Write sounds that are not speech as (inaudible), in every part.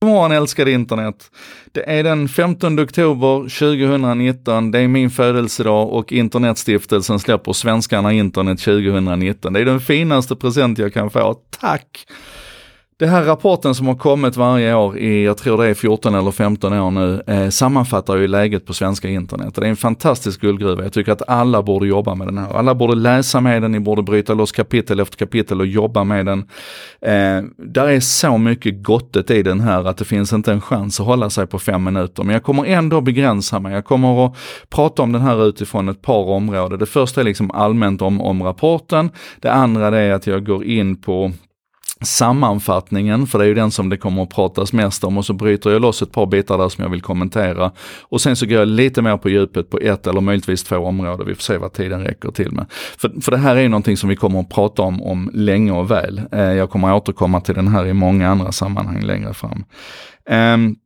God morgon älskade internet! Det är den 15 oktober 2019, det är min födelsedag och Internetstiftelsen släpper Svenskarna internet 2019. Det är den finaste present jag kan få, tack! Den här rapporten som har kommit varje år i, jag tror det är 14 eller 15 år nu, eh, sammanfattar ju läget på svenska internet. Det är en fantastisk guldgruva. Jag tycker att alla borde jobba med den här. Alla borde läsa med den, ni borde bryta loss kapitel efter kapitel och jobba med den. Eh, där är så mycket gottet i den här att det finns inte en chans att hålla sig på fem minuter. Men jag kommer ändå begränsa mig. Jag kommer att prata om den här utifrån ett par områden. Det första är liksom allmänt om, om rapporten. Det andra är att jag går in på sammanfattningen, för det är ju den som det kommer att pratas mest om och så bryter jag loss ett par bitar där som jag vill kommentera. Och sen så går jag lite mer på djupet på ett eller möjligtvis två områden, vi får se vad tiden räcker till med. För, för det här är ju någonting som vi kommer att prata om, om länge och väl. Eh, jag kommer att återkomma till den här i många andra sammanhang längre fram. Um,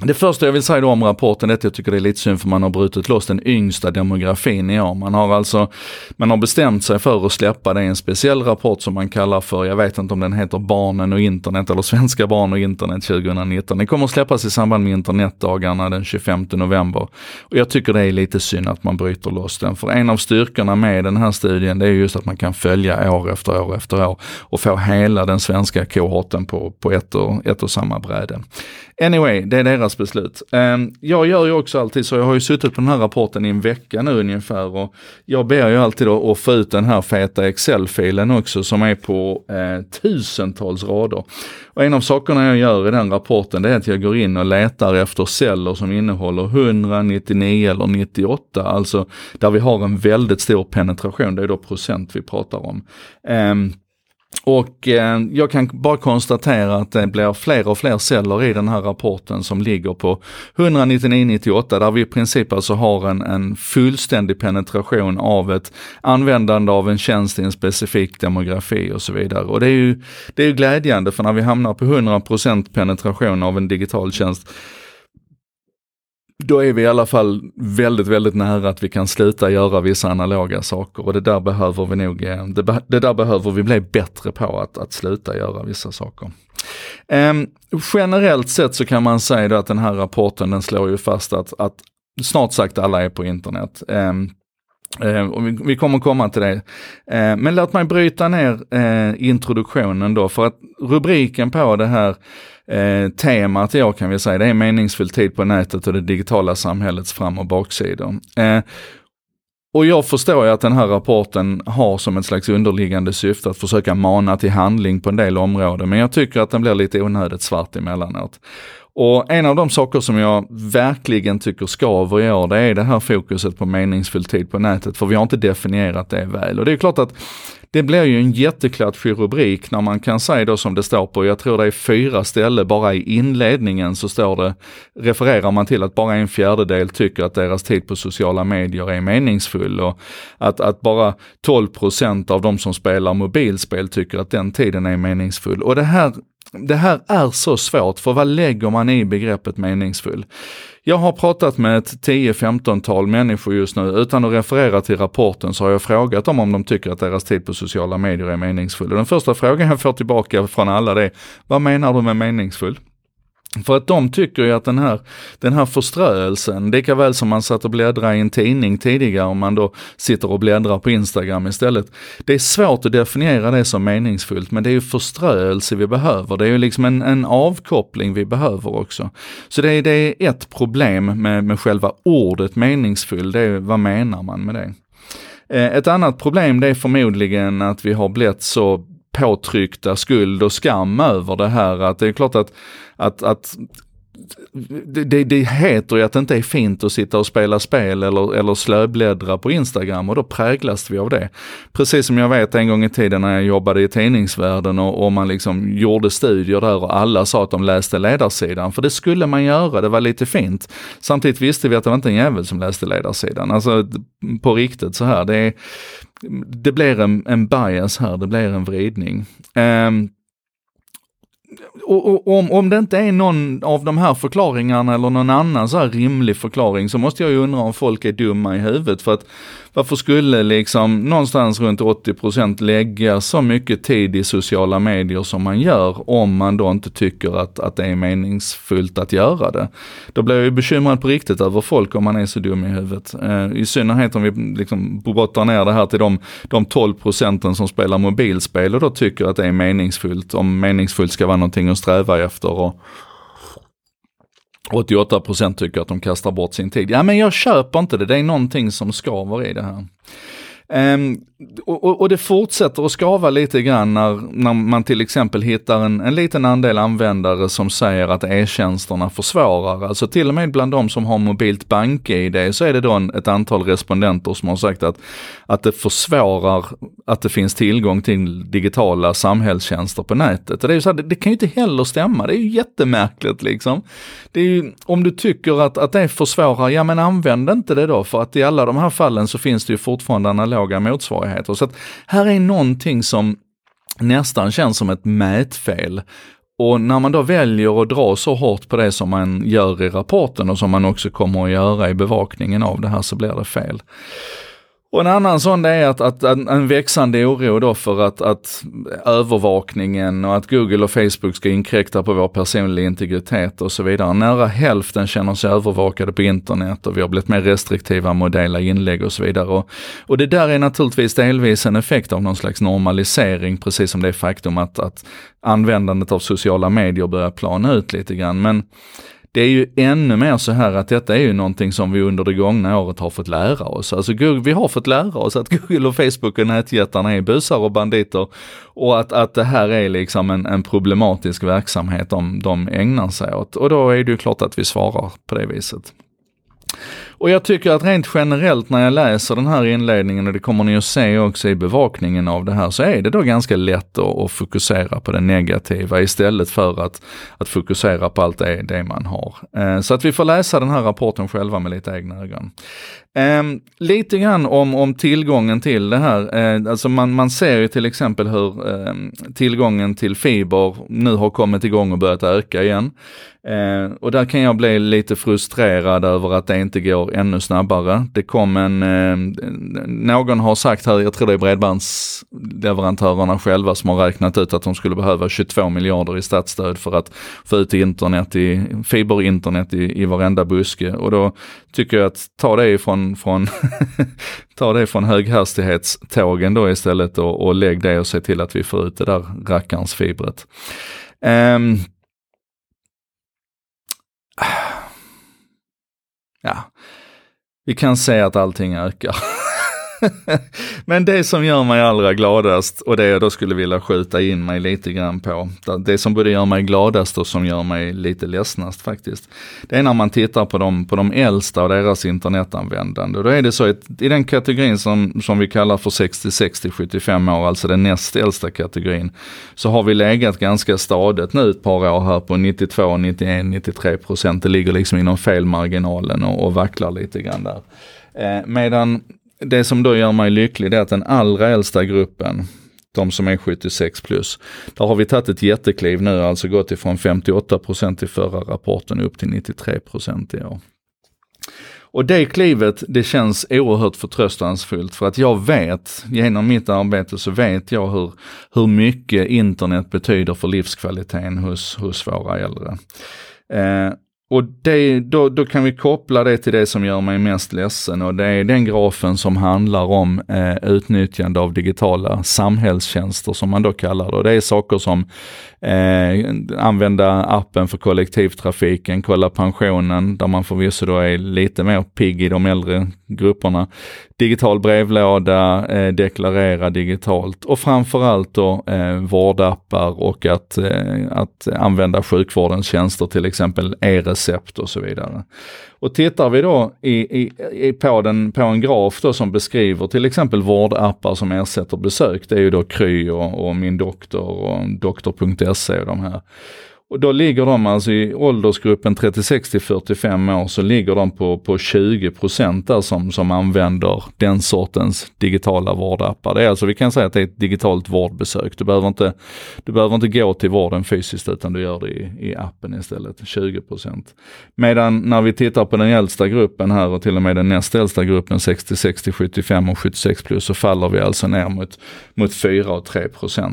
det första jag vill säga då om rapporten är att jag tycker det är lite synd för man har brutit loss den yngsta demografin i år. Man har alltså, man har bestämt sig för att släppa det i en speciell rapport som man kallar för, jag vet inte om den heter Barnen och internet eller Svenska barn och internet 2019. Den kommer att släppas i samband med internetdagarna den 25 november. Och jag tycker det är lite synd att man bryter loss den. För en av styrkorna med den här studien det är just att man kan följa år efter år efter år och få hela den svenska kohorten på, på ett, och, ett och samma bräde. Anyway, det är deras beslut. Ehm, jag gör ju också alltid så, jag har ju suttit på den här rapporten i en vecka nu ungefär och jag ber ju alltid att få ut den här feta Excel-filen också som är på eh, tusentals rader. Och en av sakerna jag gör i den rapporten det är att jag går in och letar efter celler som innehåller 100, 99 eller 98, alltså där vi har en väldigt stor penetration, det är då procent vi pratar om. Eh, och eh, jag kan bara konstatera att det blir fler och fler celler i den här rapporten som ligger på 199-98 där vi i princip alltså har en, en fullständig penetration av ett användande av en tjänst i en specifik demografi och så vidare. Och det är ju, det är ju glädjande för när vi hamnar på 100% penetration av en digital tjänst då är vi i alla fall väldigt, väldigt nära att vi kan sluta göra vissa analoga saker och det där behöver vi nog, eh, det, det där behöver vi bli bättre på att, att sluta göra vissa saker. Um, generellt sett så kan man säga att den här rapporten den slår ju fast att, att snart sagt alla är på internet. Um, Eh, och vi, vi, kommer komma till det. Eh, men låt mig bryta ner eh, introduktionen då, för att rubriken på det här eh, temat i år kan vi säga, det är meningsfull tid på nätet och det digitala samhällets fram och baksidor. Eh, och jag förstår ju att den här rapporten har som ett slags underliggande syfte att försöka mana till handling på en del områden, men jag tycker att den blir lite onödigt svart emellanåt. Och en av de saker som jag verkligen tycker skaver i år, det är det här fokuset på meningsfull tid på nätet, för vi har inte definierat det väl. Och det är klart att det blir ju en jätteklatschig rubrik när man kan säga då som det står på, jag tror det är fyra ställen bara i inledningen så står det, refererar man till att bara en fjärdedel tycker att deras tid på sociala medier är meningsfull och att, att bara 12% av de som spelar mobilspel tycker att den tiden är meningsfull. Och det här det här är så svårt, för vad lägger man i begreppet meningsfull? Jag har pratat med ett 10-15-tal människor just nu, utan att referera till rapporten så har jag frågat dem om de tycker att deras tid på sociala medier är meningsfull. Och den första frågan jag får tillbaka från alla det är, vad menar du med meningsfull? För att de tycker ju att den här, den här förströelsen, lika väl som man satt och bläddrade i en tidning tidigare om man då sitter och bläddrar på Instagram istället. Det är svårt att definiera det som meningsfullt men det är ju förströelse vi behöver. Det är ju liksom en, en avkoppling vi behöver också. Så det är, det är ett problem med, med själva ordet meningsfull, det är vad menar man med det? Eh, ett annat problem det är förmodligen att vi har blivit så påtryckta skuld och skam över det här. Att det är klart att, att, att det, det heter ju att det inte är fint att sitta och spela spel eller, eller slöbläddra på Instagram och då präglas vi av det. Precis som jag vet en gång i tiden när jag jobbade i tidningsvärlden och, och man liksom gjorde studier där och alla sa att de läste ledarsidan. För det skulle man göra, det var lite fint. Samtidigt visste vi att det var inte en jävel som läste ledarsidan. Alltså på riktigt så här, det, är, det blir en, en bias här, det blir en vridning. Um, och, och, om, om det inte är någon av de här förklaringarna eller någon annan så här rimlig förklaring så måste jag ju undra om folk är dumma i huvudet för att varför skulle liksom någonstans runt 80% lägga så mycket tid i sociala medier som man gör om man då inte tycker att, att det är meningsfullt att göra det. Då blir jag ju bekymrad på riktigt över folk om man är så dum i huvudet. Eh, I synnerhet om vi liksom brottar ner det här till de, de 12% som spelar mobilspel och då tycker att det är meningsfullt. Om meningsfullt ska vara någonting att sträva efter. Och, 88% tycker att de kastar bort sin tid. Ja men jag köper inte det, det är någonting som skaver i det här. Um, och, och, det fortsätter att skava lite grann när, när man till exempel hittar en, en liten andel användare som säger att e-tjänsterna försvårar. Alltså till och med bland de som har mobilt bank-id så är det då en, ett antal respondenter som har sagt att, att det försvårar att det finns tillgång till digitala samhällstjänster på nätet. Och det, är så här, det, det, kan ju inte heller stämma, det är ju jättemärkligt liksom. Det är ju, om du tycker att, att det försvårar, ja men använd inte det då för att i alla de här fallen så finns det ju fortfarande analoga motsvarigheter motsvarigheter. Så att här är någonting som nästan känns som ett mätfel. Och när man då väljer att dra så hårt på det som man gör i rapporten och som man också kommer att göra i bevakningen av det här så blir det fel. Och en annan sån det är att, att en, en växande oro då för att, att övervakningen och att Google och Facebook ska inkräkta på vår personliga integritet och så vidare. Nära hälften känner sig övervakade på internet och vi har blivit mer restriktiva med att dela inlägg och så vidare. Och, och det där är naturligtvis delvis en effekt av någon slags normalisering, precis som det faktum att, att användandet av sociala medier börjar plana ut lite grann. Men det är ju ännu mer så här att detta är ju någonting som vi under det gångna året har fått lära oss. Alltså vi har fått lära oss att (laughs) Google och Facebook och nätjättarna är busar och banditer och att, att det här är liksom en, en problematisk verksamhet de, de ägnar sig åt. Och då är det ju klart att vi svarar på det viset. Och jag tycker att rent generellt när jag läser den här inledningen, och det kommer ni att se också i bevakningen av det här, så är det då ganska lätt att, att fokusera på det negativa istället för att, att fokusera på allt det, det man har. Eh, så att vi får läsa den här rapporten själva med lite egna ögon. Ehm, lite grann om, om tillgången till det här. Eh, alltså man, man ser ju till exempel hur ehm, tillgången till fiber nu har kommit igång och börjat öka igen. Eh, och där kan jag bli lite frustrerad över att det inte går ännu snabbare. Det kom en, eh, någon har sagt här, jag tror det är bredbandsleverantörerna själva som har räknat ut att de skulle behöva 22 miljarder i statsstöd för att få ut internet i, fiberinternet i, i varenda buske. Och då tycker jag att ta det ifrån, från, (laughs) ta det från höghastighetstågen då istället och, och lägg det och se till att vi får ut det där rackarns fibret. Um, ja, vi kan säga att allting ökar. (laughs) Men det som gör mig allra gladast och det jag då skulle vilja skjuta in mig lite grann på, det som både gör mig gladast och som gör mig lite ledsnast faktiskt. Det är när man tittar på de, på de äldsta och deras internetanvändande. Då är det så att i den kategorin som, som vi kallar för 60, 60, 75 år, alltså den näst äldsta kategorin, så har vi legat ganska stadigt nu ett par år här på 92, 91, 93 procent. Det ligger liksom inom felmarginalen och, och vacklar lite grann där. Eh, medan det som då gör mig lycklig är att den allra äldsta gruppen, de som är 76 plus, där har vi tagit ett jättekliv nu, alltså gått ifrån 58 procent i förra rapporten upp till 93 procent i år. Och det klivet, det känns oerhört förtröstansfullt för att jag vet, genom mitt arbete så vet jag hur, hur mycket internet betyder för livskvaliteten hos, hos våra äldre. Eh, och det, då, då kan vi koppla det till det som gör mig mest ledsen och det är den grafen som handlar om eh, utnyttjande av digitala samhällstjänster som man då kallar det. Och det är saker som eh, använda appen för kollektivtrafiken, kolla pensionen, där man förvisso då är lite mer pigg i de äldre grupperna. Digital brevlåda, eh, deklarera digitalt och framförallt då eh, vårdappar och att, eh, att använda sjukvårdens tjänster, till exempel recept och så vidare. Och tittar vi då i, i, i, på, den, på en graf då som beskriver till exempel vårdappar som ersätter besök, det är ju då Kry och, och Min Doktor och Doktor.se och de här. Och då ligger de alltså i åldersgruppen 36 till 45 år så ligger de på, på 20 där som, som använder den sortens digitala vårdappar. Det är alltså, vi kan säga att det är ett digitalt vårdbesök. Du behöver inte, du behöver inte gå till vården fysiskt utan du gör det i, i appen istället, 20% Medan när vi tittar på den äldsta gruppen här och till och med den näst äldsta gruppen 66 till 75 och 76 plus så faller vi alltså ner mot, mot 4 och 3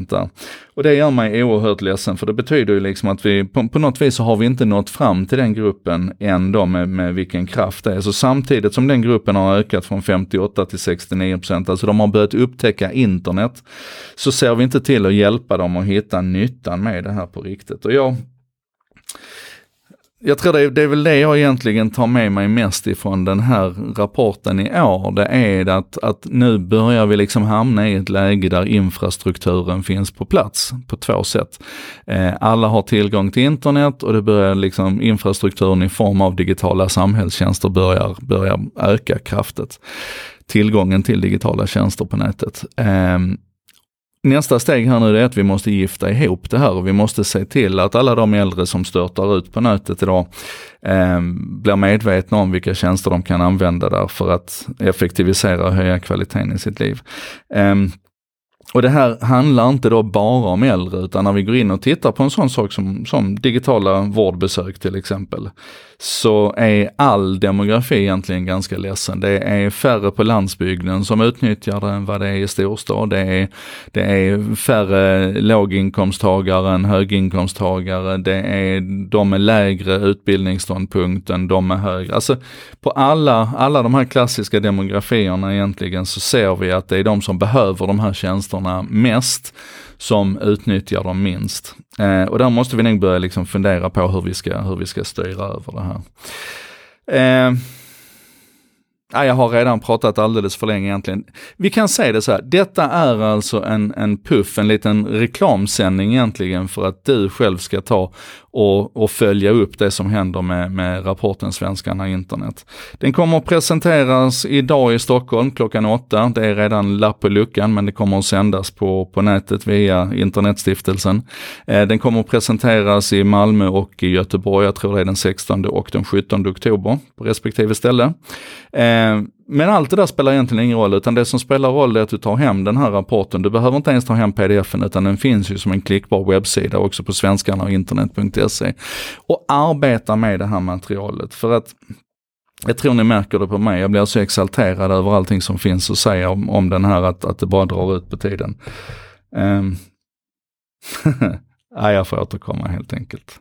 där. Och det gör mig oerhört ledsen för det betyder ju liksom att vi på, på något vis så har vi inte nått fram till den gruppen ändå med, med vilken kraft det är. Så samtidigt som den gruppen har ökat från 58 till 69 procent, alltså de har börjat upptäcka internet, så ser vi inte till att hjälpa dem att hitta nyttan med det här på riktigt. Och jag jag tror det är, det är väl det jag egentligen tar med mig mest ifrån den här rapporten i år. Det är att, att nu börjar vi liksom hamna i ett läge där infrastrukturen finns på plats på två sätt. Eh, alla har tillgång till internet och det börjar liksom infrastrukturen i form av digitala samhällstjänster börjar, börjar öka kraftigt. Tillgången till digitala tjänster på nätet. Eh, Nästa steg här nu är att vi måste gifta ihop det här och vi måste se till att alla de äldre som störtar ut på nätet idag eh, blir medvetna om vilka tjänster de kan använda där för att effektivisera och höja kvaliteten i sitt liv. Eh, och det här handlar inte då bara om äldre, utan när vi går in och tittar på en sån sak som, som digitala vårdbesök till exempel, så är all demografi egentligen ganska ledsen. Det är färre på landsbygden som utnyttjar det än vad det är i storstad. Det är, det är färre låginkomsttagare än höginkomsttagare. Det är de med lägre utbildningsståndpunkt än de med högre. Alltså på alla, alla de här klassiska demografierna egentligen så ser vi att det är de som behöver de här tjänsterna mest som utnyttjar dem minst. Eh, och där måste vi nog börja liksom fundera på hur vi ska, hur vi ska styra över det här. Eh, Ja, jag har redan pratat alldeles för länge egentligen. Vi kan säga det så här, detta är alltså en, en puff, en liten reklamsändning egentligen för att du själv ska ta och, och följa upp det som händer med, med rapporten Svenskarna internet. Den kommer att presenteras idag i Stockholm klockan åtta. Det är redan lapp på luckan men det kommer att sändas på, på nätet via Internetstiftelsen. Eh, den kommer att presenteras i Malmö och i Göteborg, jag tror det är den 16 och den 17 oktober på respektive ställe. Eh, men allt det där spelar egentligen ingen roll, utan det som spelar roll är att du tar hem den här rapporten. Du behöver inte ens ta hem pdfen, utan den finns ju som en klickbar webbsida också på svenskarna och internet.se. Och arbeta med det här materialet, för att jag tror ni märker det på mig, jag blir så exalterad över allting som finns att säga om, om den här, att, att det bara drar ut på tiden. Um, (laughs) ja, jag får återkomma helt enkelt.